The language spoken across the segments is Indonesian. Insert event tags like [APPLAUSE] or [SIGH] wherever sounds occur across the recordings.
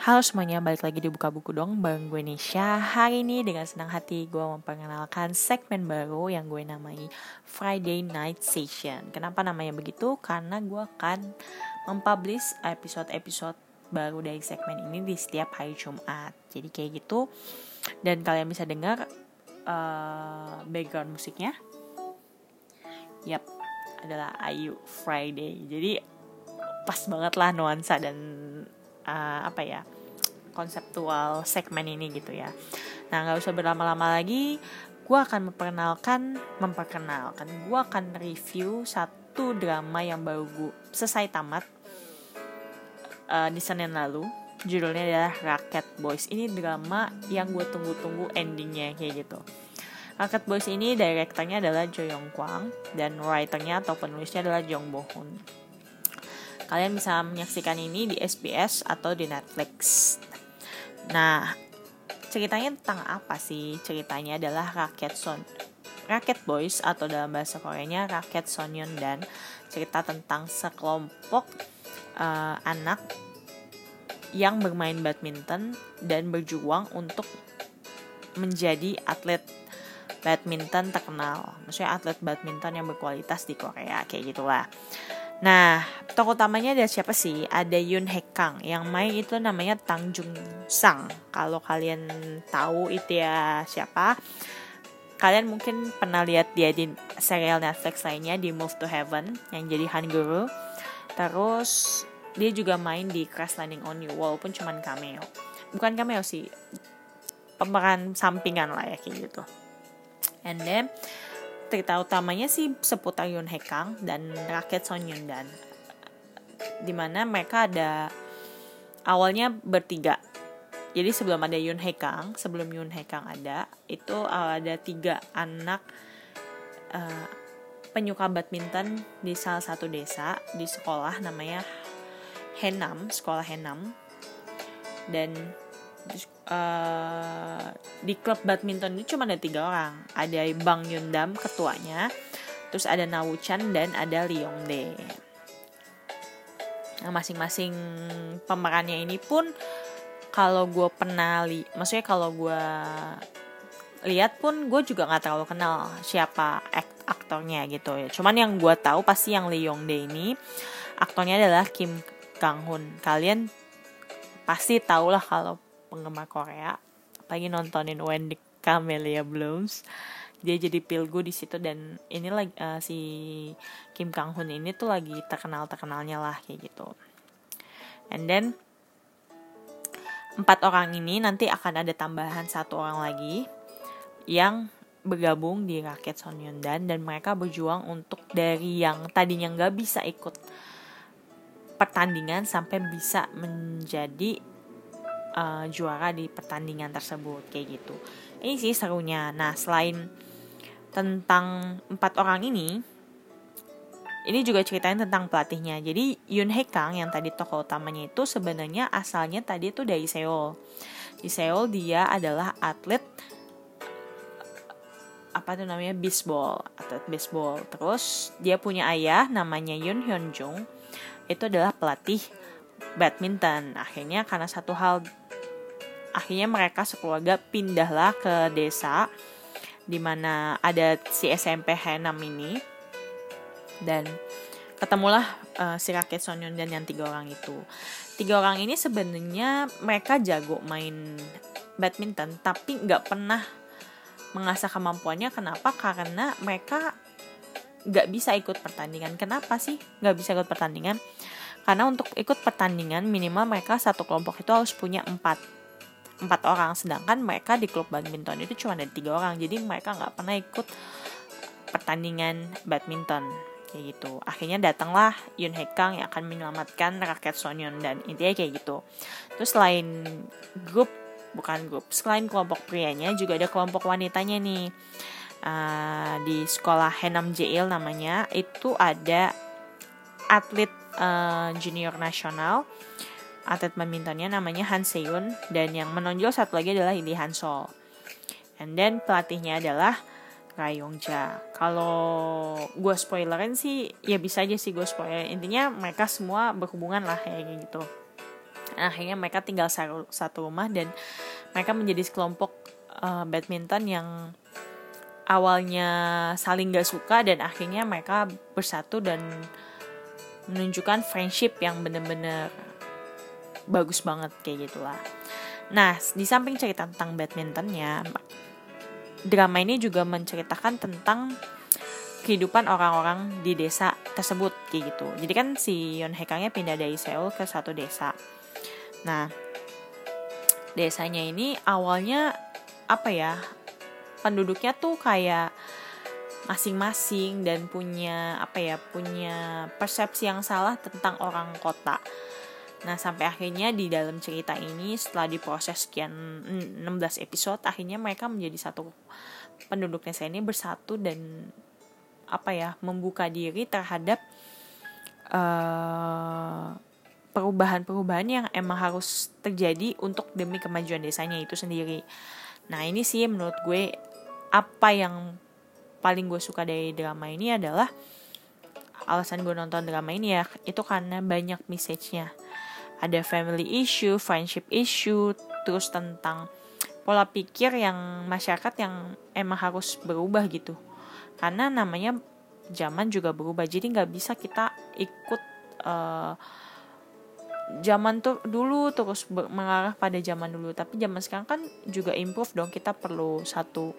Halo semuanya, balik lagi di Buka Buku dong Bareng gue Nisha. Hari ini dengan senang hati gue memperkenalkan segmen baru yang gue namai Friday Night Session. Kenapa namanya begitu? Karena gue akan mempublish episode-episode baru dari segmen ini di setiap hari Jumat. Jadi kayak gitu. Dan kalian bisa dengar uh, background musiknya. Yap, adalah Ayu Friday. Jadi pas banget lah nuansa dan uh, apa ya konseptual segmen ini gitu ya. Nah nggak usah berlama-lama lagi, gue akan memperkenalkan, memperkenalkan, gue akan review satu drama yang baru gue selesai tamat uh, di Senin lalu. Judulnya adalah Rocket Boys. Ini drama yang gue tunggu-tunggu endingnya kayak gitu. Rocket Boys ini direkturnya adalah Jo Yong Kwang dan writernya atau penulisnya adalah Jong Bo Hoon. Kalian bisa menyaksikan ini di SBS atau di Netflix. Nah, ceritanya tentang apa sih? Ceritanya adalah rakyat Son Rakyat Boys atau dalam bahasa Koreanya rakyat Sonyeon dan cerita tentang sekelompok uh, anak yang bermain badminton dan berjuang untuk menjadi atlet badminton terkenal. Maksudnya atlet badminton yang berkualitas di Korea kayak gitulah. Nah, tokoh utamanya ada siapa sih? Ada Yun Hek Kang yang main itu namanya Tang Jung Sang. Kalau kalian tahu itu ya siapa? Kalian mungkin pernah lihat dia di serial Netflix lainnya di Move to Heaven yang jadi Han Guru. Terus dia juga main di Crash Landing on You walaupun cuman cameo. Bukan cameo sih, pemeran sampingan lah ya kayak gitu. And then cerita utamanya sih seputar Yoon Hae Kang dan rakyat Son Yun Dan. Di mana mereka ada awalnya bertiga. Jadi sebelum ada Yoon Hae Kang sebelum Yoon Hae Kang ada itu uh, ada tiga anak uh, penyuka badminton di salah satu desa di sekolah namanya Henam sekolah Henam dan uh, di klub badminton itu cuma ada tiga orang. Ada Bang Yundam ketuanya. Terus ada Nawuchan dan ada Leongde nah masing-masing pemerannya ini pun kalau gue pernah li maksudnya kalau gue lihat pun gue juga nggak terlalu kenal siapa ak aktornya gitu ya. Cuman yang gue tahu pasti yang Lee Yong ini aktornya adalah Kim Kang Hoon kalian pasti tau lah kalau penggemar Korea apalagi nontonin Wendy Camellia Blooms. Dia jadi pilgu di situ dan ini lagi uh, si Kim Kang Hoon ini tuh lagi terkenal terkenalnya lah kayak gitu. And then empat orang ini nanti akan ada tambahan satu orang lagi yang bergabung di rakyat Sonyeondan dan mereka berjuang untuk dari yang tadinya nggak bisa ikut pertandingan sampai bisa menjadi uh, juara di pertandingan tersebut kayak gitu. Ini sih serunya. Nah selain tentang empat orang ini ini juga ceritain tentang pelatihnya. Jadi Yun Hae Kang yang tadi tokoh utamanya itu sebenarnya asalnya tadi itu dari Seoul. Di Seoul dia adalah atlet apa tuh namanya baseball atlet baseball. Terus dia punya ayah namanya Yun Hyun Jung. Itu adalah pelatih badminton. Akhirnya karena satu hal akhirnya mereka sekeluarga pindahlah ke desa di mana ada si SMP H6 ini. Dan ketemulah uh, si rakyat Sonyon dan yang tiga orang itu. Tiga orang ini sebenarnya mereka jago main badminton tapi nggak pernah mengasah kemampuannya. Kenapa? Karena mereka nggak bisa ikut pertandingan. Kenapa sih nggak bisa ikut pertandingan? Karena untuk ikut pertandingan minimal mereka satu kelompok itu harus punya empat empat orang sedangkan mereka di klub badminton itu cuma ada tiga orang jadi mereka nggak pernah ikut pertandingan badminton kayak gitu. Akhirnya datanglah Yun Hae Kang yang akan menyelamatkan rakyat Sonyeon dan intinya kayak gitu. Terus selain grup bukan grup selain kelompok prianya juga ada kelompok wanitanya nih. Uh, di sekolah Henam Jeil namanya itu ada atlet uh, junior nasional atlet badmintonnya namanya Han Seun dan yang menonjol satu lagi adalah Lee Han Sol. And then pelatihnya adalah Rai Yong Ja. Kalau gue spoilerin sih ya bisa aja sih gue spoiler. Intinya mereka semua berhubungan lah kayak gitu. akhirnya mereka tinggal satu rumah dan mereka menjadi sekelompok uh, badminton yang awalnya saling gak suka dan akhirnya mereka bersatu dan menunjukkan friendship yang bener-bener bagus banget kayak gitulah. Nah, di samping cerita tentang badmintonnya, drama ini juga menceritakan tentang kehidupan orang-orang di desa tersebut kayak gitu. Jadi kan si Yon Hekangnya pindah dari Seoul ke satu desa. Nah, desanya ini awalnya apa ya? penduduknya tuh kayak masing-masing dan punya apa ya punya persepsi yang salah tentang orang kota. Nah sampai akhirnya di dalam cerita ini setelah diproses sekian 16 episode akhirnya mereka menjadi satu penduduk desa ini bersatu dan apa ya membuka diri terhadap uh, perubahan-perubahan yang emang harus terjadi untuk demi kemajuan desanya itu sendiri. Nah ini sih menurut gue apa yang paling gue suka dari drama ini adalah alasan gue nonton drama ini ya itu karena banyak message-nya ada family issue, friendship issue, terus tentang pola pikir yang masyarakat yang emang harus berubah gitu. Karena namanya zaman juga berubah jadi nggak bisa kita ikut uh, zaman tuh dulu terus mengarah pada zaman dulu. Tapi zaman sekarang kan juga improve dong kita perlu satu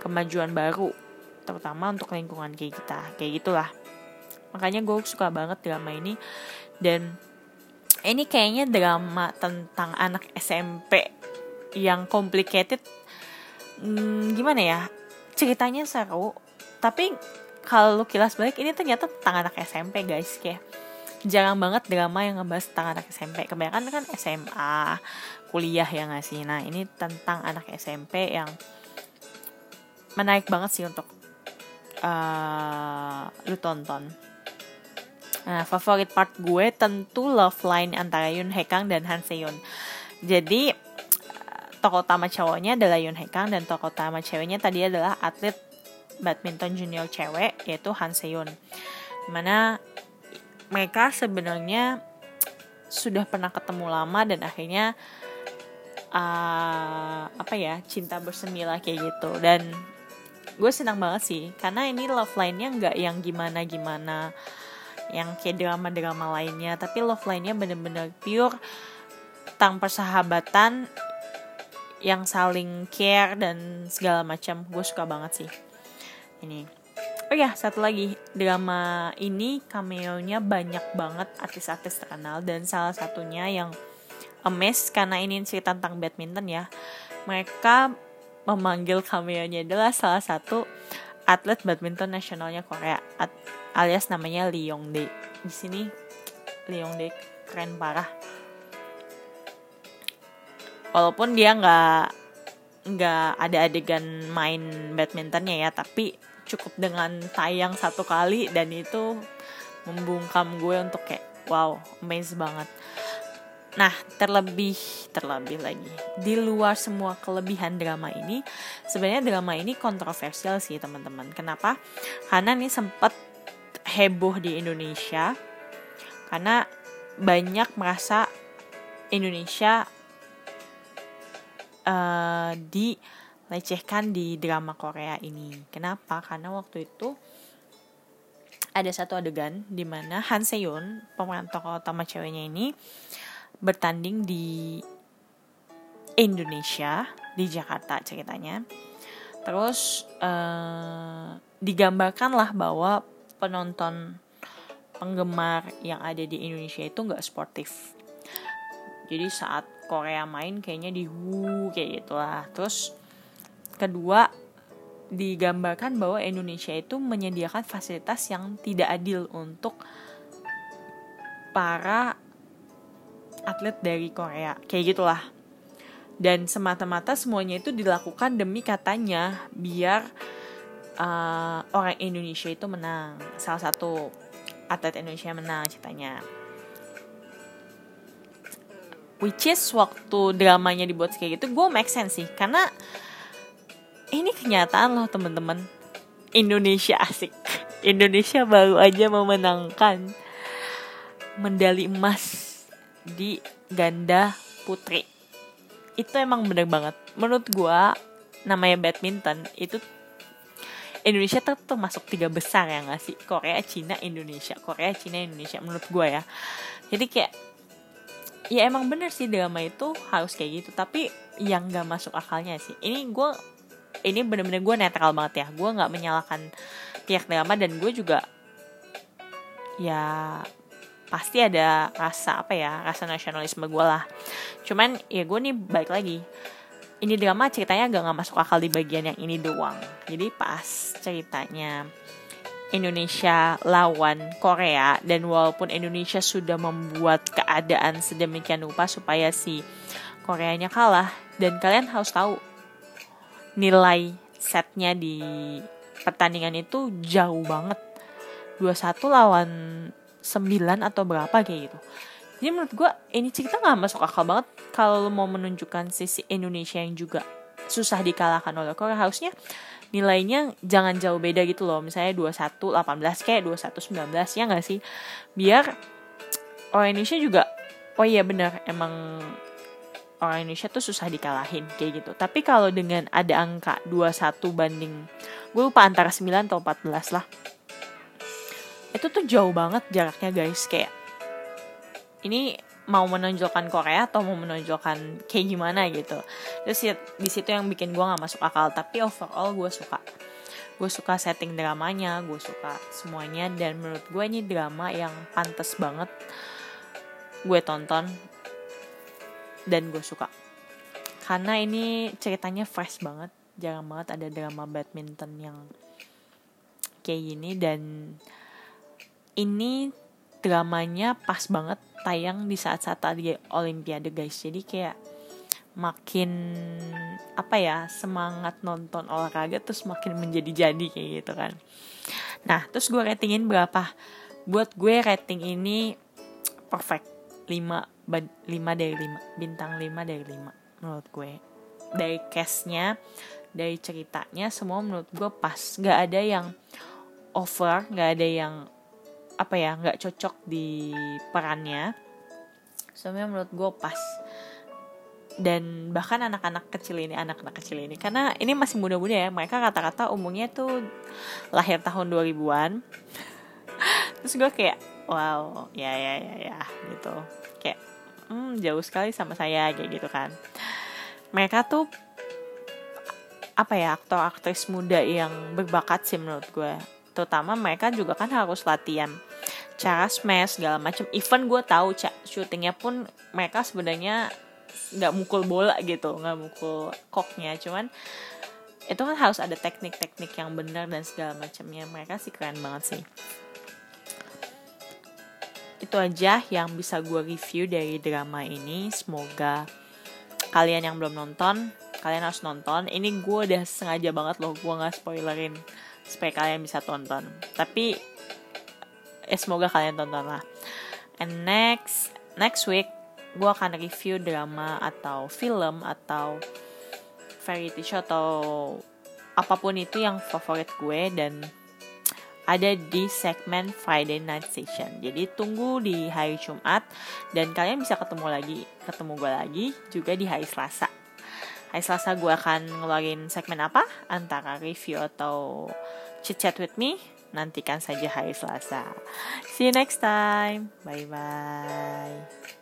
kemajuan baru terutama untuk lingkungan kayak kita kayak gitulah. Makanya gue suka banget drama ini dan ini kayaknya drama tentang anak SMP yang complicated. Hmm, gimana ya? Ceritanya seru tapi kalau kilas balik ini ternyata tentang anak SMP guys kayak jarang banget drama yang ngebahas tentang anak SMP kebanyakan kan SMA kuliah ya nggak sih? Nah ini tentang anak SMP yang menarik banget sih untuk uh, lu tonton nah favorit part gue tentu love line antara Yun Hekang dan Han Seon jadi tokoh utama cowoknya adalah Yun Hekang dan tokoh utama ceweknya tadi adalah atlet badminton junior cewek yaitu Han Seon mana mereka sebenarnya sudah pernah ketemu lama dan akhirnya uh, apa ya cinta bersemi kayak gitu. Dan gue senang banget sih karena ini love line-nya nggak yang gimana gimana yang kayak drama-drama lainnya. Tapi love line-nya bener-bener pure tentang persahabatan yang saling care dan segala macam. Gue suka banget sih. Ini. Oh ya, satu lagi. Drama ini cameo-nya banyak banget artis-artis terkenal. Dan salah satunya yang emes karena ini cerita tentang badminton ya. Mereka memanggil cameo-nya adalah salah satu atlet badminton nasionalnya Korea alias namanya Dae. Di sini Dae keren parah. Walaupun dia nggak nggak ada adegan main badmintonnya ya, tapi cukup dengan tayang satu kali dan itu membungkam gue untuk kayak wow amazed banget Nah, terlebih terlebih lagi di luar semua kelebihan drama ini, sebenarnya drama ini kontroversial sih teman-teman. Kenapa? Karena ini sempat heboh di Indonesia karena banyak merasa Indonesia uh, di lecehkan di drama Korea ini. Kenapa? Karena waktu itu ada satu adegan di mana Han Seon, pemeran tokoh utama ceweknya ini bertanding di Indonesia, di Jakarta ceritanya. Terus uh, digambarkanlah bahwa penonton penggemar yang ada di Indonesia itu nggak sportif. Jadi saat Korea main kayaknya di hu kayak gitulah. Terus Kedua, digambarkan bahwa Indonesia itu menyediakan fasilitas yang tidak adil untuk para atlet dari Korea. Kayak gitulah. Dan semata-mata semuanya itu dilakukan demi katanya biar uh, orang Indonesia itu menang. Salah satu atlet Indonesia menang ceritanya. Which is waktu dramanya dibuat kayak gitu, gue make sense sih. Karena ini kenyataan loh teman-teman Indonesia asik [LAUGHS] Indonesia baru aja memenangkan medali emas di ganda putri itu emang bener banget menurut gue namanya badminton itu Indonesia tuh termasuk tiga besar ya gak sih? Korea Cina Indonesia. Korea Cina Indonesia menurut gue ya. Jadi kayak ya emang bener sih drama itu harus kayak gitu. Tapi yang gak masuk akalnya sih. Ini gue ini bener-bener gue netral banget ya. Gue nggak menyalahkan pihak drama dan gue juga ya pasti ada rasa apa ya rasa nasionalisme gue lah. Cuman ya gue nih balik lagi. Ini drama ceritanya gak nggak masuk akal di bagian yang ini doang. Jadi pas ceritanya. Indonesia lawan Korea dan walaupun Indonesia sudah membuat keadaan sedemikian rupa supaya si Koreanya kalah dan kalian harus tahu nilai setnya di pertandingan itu jauh banget. 21 lawan 9 atau berapa kayak gitu. Jadi menurut gue ini cerita gak masuk akal banget kalau mau menunjukkan sisi Indonesia yang juga susah dikalahkan oleh Korea. Harusnya nilainya jangan jauh beda gitu loh. Misalnya 21 18 kayak 21 19 ya gak sih? Biar orang Indonesia juga oh iya bener emang orang Indonesia tuh susah dikalahin kayak gitu. Tapi kalau dengan ada angka 21 banding gue lupa antara 9 atau 14 lah. Itu tuh jauh banget jaraknya guys. Kayak ini mau menonjolkan Korea atau mau menonjolkan kayak gimana gitu. Terus ya, di situ yang bikin gue nggak masuk akal. Tapi overall gue suka. Gue suka setting dramanya gue suka semuanya. Dan menurut gue ini drama yang pantas banget gue tonton. Dan gue suka. Karena ini ceritanya fresh banget. Jarang banget ada drama badminton yang kayak gini. Dan ini dramanya pas banget tayang di saat-saat tadi Olimpiade guys. Jadi kayak makin apa ya semangat nonton olahraga terus makin menjadi-jadi kayak gitu kan. Nah terus gue ratingin berapa? Buat gue rating ini perfect. 5 5 dari 5 bintang 5 dari 5 menurut gue. Dari castnya dari ceritanya semua menurut gue pas. Nggak ada yang over nggak ada yang apa ya nggak cocok di perannya. Semuanya menurut gue pas. Dan bahkan anak-anak kecil ini anak-anak kecil ini. Karena ini masih muda-muda ya mereka kata-kata umumnya tuh lahir tahun 2000-an [LAUGHS] terus gue kayak wow ya ya ya ya gitu. Kayak hmm, jauh sekali sama saya kayak gitu kan. Mereka tuh apa ya aktor aktris muda yang berbakat sih menurut gue terutama mereka juga kan harus latihan. Cara smash segala macam. Even gue tahu cak syutingnya pun mereka sebenarnya nggak mukul bola gitu nggak mukul koknya. Cuman itu kan harus ada teknik-teknik yang benar dan segala macamnya. Mereka sih keren banget sih. Itu aja yang bisa gue review dari drama ini. Semoga kalian yang belum nonton kalian harus nonton ini gue udah sengaja banget loh gue nggak spoilerin supaya kalian bisa tonton tapi eh, semoga kalian tonton lah and next next week gue akan review drama atau film atau variety show atau apa pun itu yang favorit gue dan ada di segmen Friday Night Session. Jadi tunggu di hari Jumat dan kalian bisa ketemu lagi, ketemu gue lagi juga di hari Selasa. Hari Selasa gue akan ngeluarin segmen apa? Antara review atau chit chat with me nantikan saja hari Selasa. See you next time. Bye bye.